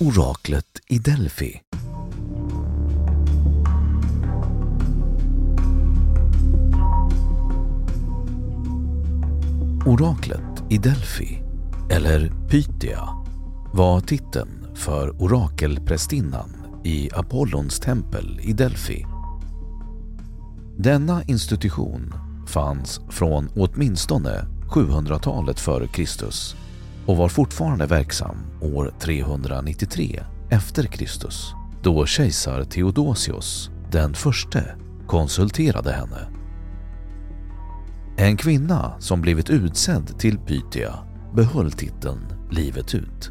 Oraklet i Delphi Oraklet i Delphi, eller Pythia, var titeln för orakelprästinnan i Apollons tempel i Delphi. Denna institution fanns från åtminstone 700-talet före Kristus och var fortfarande verksam år 393 efter Kristus då kejsar Theodosius den förste konsulterade henne. En kvinna som blivit utsedd till Pythia behöll titeln livet ut.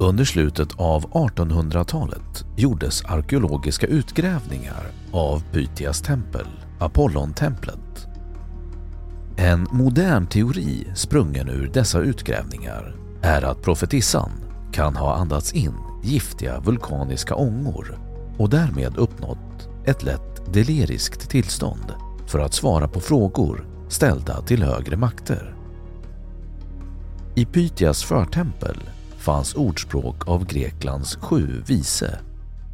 Under slutet av 1800-talet gjordes arkeologiska utgrävningar av Pythias tempel, Apollontemplet. En modern teori sprungen ur dessa utgrävningar är att profetissan kan ha andats in giftiga vulkaniska ångor och därmed uppnått ett lätt deleriskt tillstånd för att svara på frågor ställda till högre makter. I Pythias förtempel fanns ordspråk av Greklands sju vise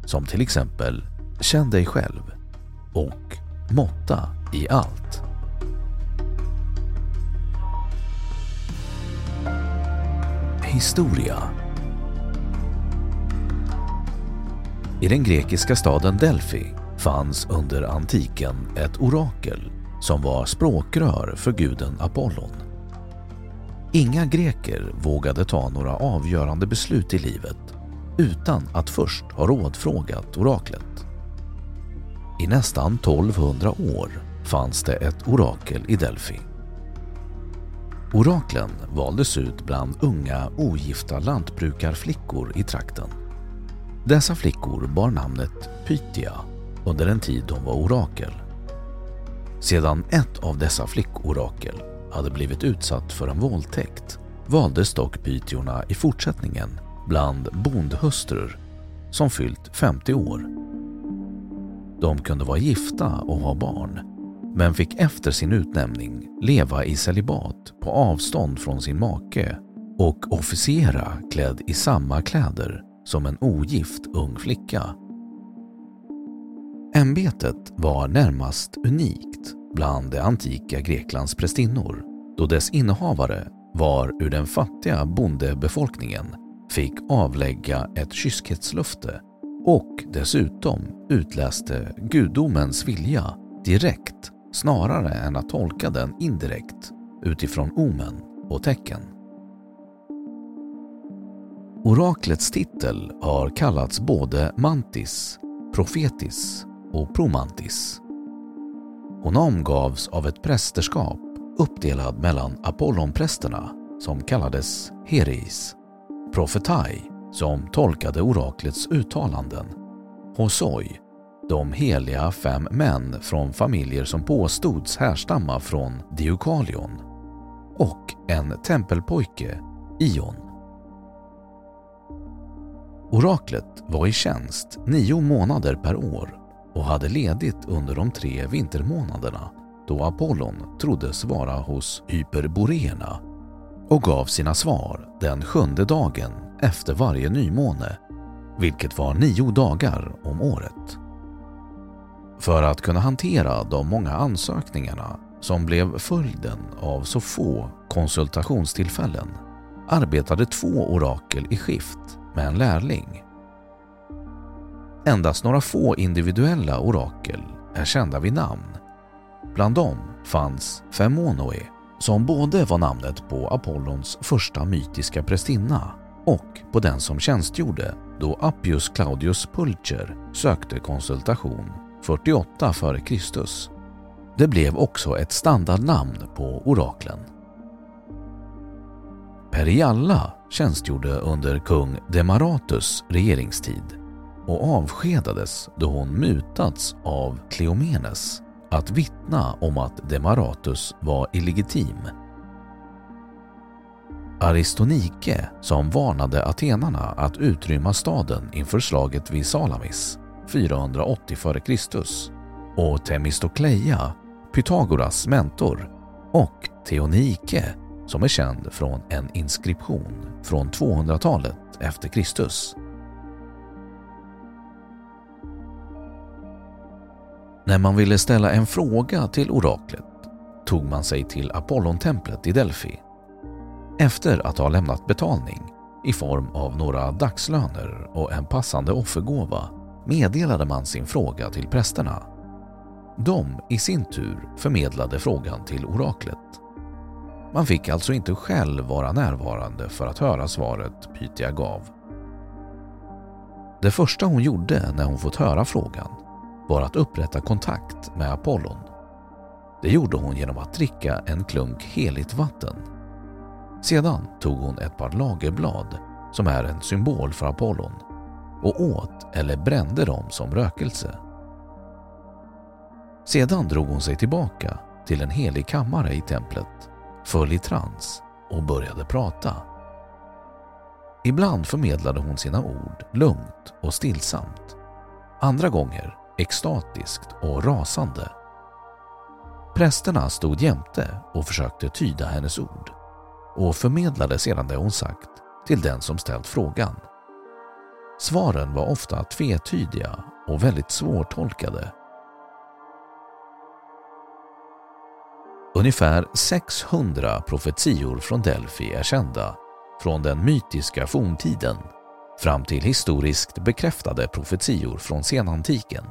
som till exempel “Känn dig själv” och “Måtta i allt”. Historia I den grekiska staden Delphi fanns under antiken ett orakel som var språkrör för guden Apollon. Inga greker vågade ta några avgörande beslut i livet utan att först ha rådfrågat oraklet. I nästan 1200 år fanns det ett orakel i Delphi. Oraklen valdes ut bland unga ogifta lantbrukarflickor i trakten. Dessa flickor bar namnet Pythia under den tid de var orakel. Sedan ett av dessa flickorakel hade blivit utsatt för en våldtäkt valdes dock pytiorna i fortsättningen bland bondhustrur som fyllt 50 år. De kunde vara gifta och ha barn men fick efter sin utnämning leva i celibat på avstånd från sin make och officiera klädd i samma kläder som en ogift ung flicka. Ämbetet var närmast unikt bland det antika Greklands prästinnor då dess innehavare var ur den fattiga bondebefolkningen fick avlägga ett kyskhetslöfte och dessutom utläste gudomens vilja direkt snarare än att tolka den indirekt utifrån omen och tecken. Oraklets titel har kallats både mantis, profetis och promantis. Hon omgavs av ett prästerskap uppdelad mellan Apollonprästerna som kallades hereis, profetai som tolkade oraklets uttalanden. Hosoi, de heliga fem män från familjer som påstods härstamma från Deukalion och en tempelpojke, Ion. Oraklet var i tjänst nio månader per år och hade ledigt under de tre vintermånaderna då Apollon troddes vara hos hyperboreerna och gav sina svar den sjunde dagen efter varje nymåne, vilket var nio dagar om året. För att kunna hantera de många ansökningarna som blev följden av så få konsultationstillfällen arbetade två orakel i skift med en lärling. Endast några få individuella orakel är kända vid namn. Bland dem fanns Femonoe som både var namnet på Apollons första mytiska prästinna och på den som tjänstgjorde då Appius Claudius Pulcher sökte konsultation 48 f.Kr. Det blev också ett standardnamn på oraklen. Perialla tjänstgjorde under kung Demaratus regeringstid och avskedades då hon mutats av Kleomenes att vittna om att Demaratus var illegitim. Aristonike, som varnade atenarna att utrymma staden inför slaget vid Salamis 480 f.Kr. och Themistokleia, Pythagoras mentor och Theonike som är känd från en inskription från 200-talet efter Kristus. När man ville ställa en fråga till oraklet tog man sig till Apollontemplet i Delphi. Efter att ha lämnat betalning i form av några dagslöner och en passande offergåva meddelade man sin fråga till prästerna. De i sin tur förmedlade frågan till oraklet. Man fick alltså inte själv vara närvarande för att höra svaret Pythia gav. Det första hon gjorde när hon fått höra frågan var att upprätta kontakt med Apollon. Det gjorde hon genom att dricka en klunk heligt vatten. Sedan tog hon ett par lagerblad, som är en symbol för Apollon, och åt eller brände dem som rökelse. Sedan drog hon sig tillbaka till en helig kammare i templet, föll i trans och började prata. Ibland förmedlade hon sina ord lugnt och stillsamt. Andra gånger extatiskt och rasande. Prästerna stod jämte och försökte tyda hennes ord och förmedlade sedan det hon sagt till den som ställt frågan. Svaren var ofta tvetydiga och väldigt svårtolkade. Ungefär 600 profetior från Delphi är kända från den mytiska forntiden fram till historiskt bekräftade profetior från senantiken.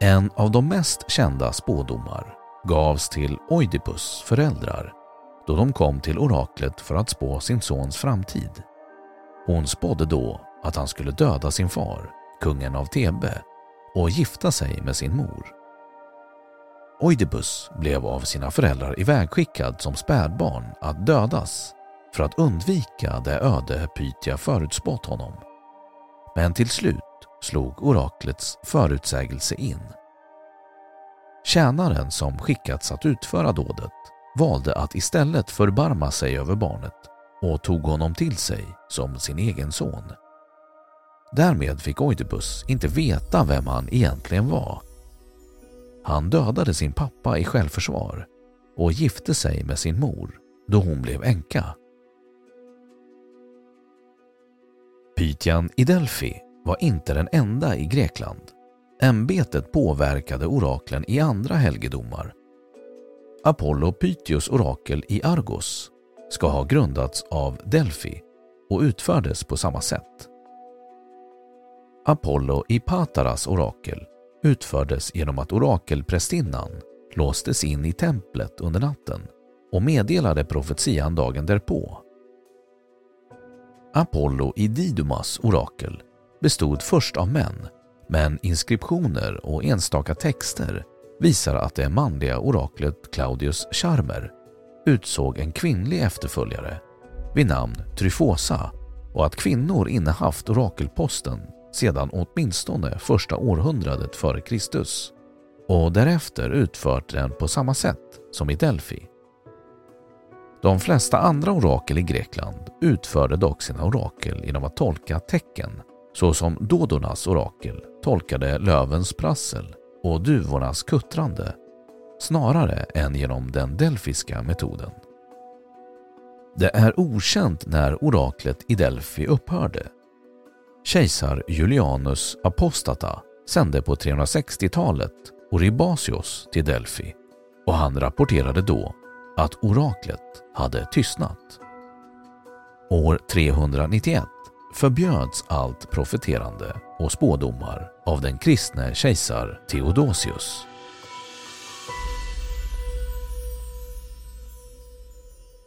En av de mest kända spådomar gavs till Oidipus föräldrar då de kom till oraklet för att spå sin sons framtid. Hon spådde då att han skulle döda sin far, kungen av Thebe, och gifta sig med sin mor. Oidipus blev av sina föräldrar ivägskickad som spädbarn att dödas för att undvika det öde Pythia förutspått honom. Men till slut slog oraklets förutsägelse in. Tjänaren som skickats att utföra dådet valde att istället förbarma sig över barnet och tog honom till sig som sin egen son. Därmed fick Oidipus inte veta vem han egentligen var. Han dödade sin pappa i självförsvar och gifte sig med sin mor då hon blev änka. Pythian i Delphi var inte den enda i Grekland. Ämbetet påverkade oraklen i andra helgedomar. Apollo Pythios orakel i Argos ska ha grundats av Delphi och utfördes på samma sätt. Apollo i Pataras orakel utfördes genom att orakelprästinnan låstes in i templet under natten och meddelade profetian dagen därpå. Apollo i Didumas orakel bestod först av män men inskriptioner och enstaka texter visar att det manliga oraklet Claudius Charmer utsåg en kvinnlig efterföljare vid namn Tryfosa och att kvinnor innehaft orakelposten sedan åtminstone första århundradet före Kristus och därefter utfört den på samma sätt som i Delphi. De flesta andra orakel i Grekland utförde dock sina orakel genom att tolka tecken såsom Dodonas orakel tolkade lövens prassel och duvornas kuttrande snarare än genom den delfiska metoden. Det är okänt när oraklet i Delfi upphörde. Kejsar Julianus Apostata sände på 360-talet Oribasios till Delfi och han rapporterade då att oraklet hade tystnat. År 391 förbjöds allt profeterande och spådomar av den kristne kejsar Theodosius.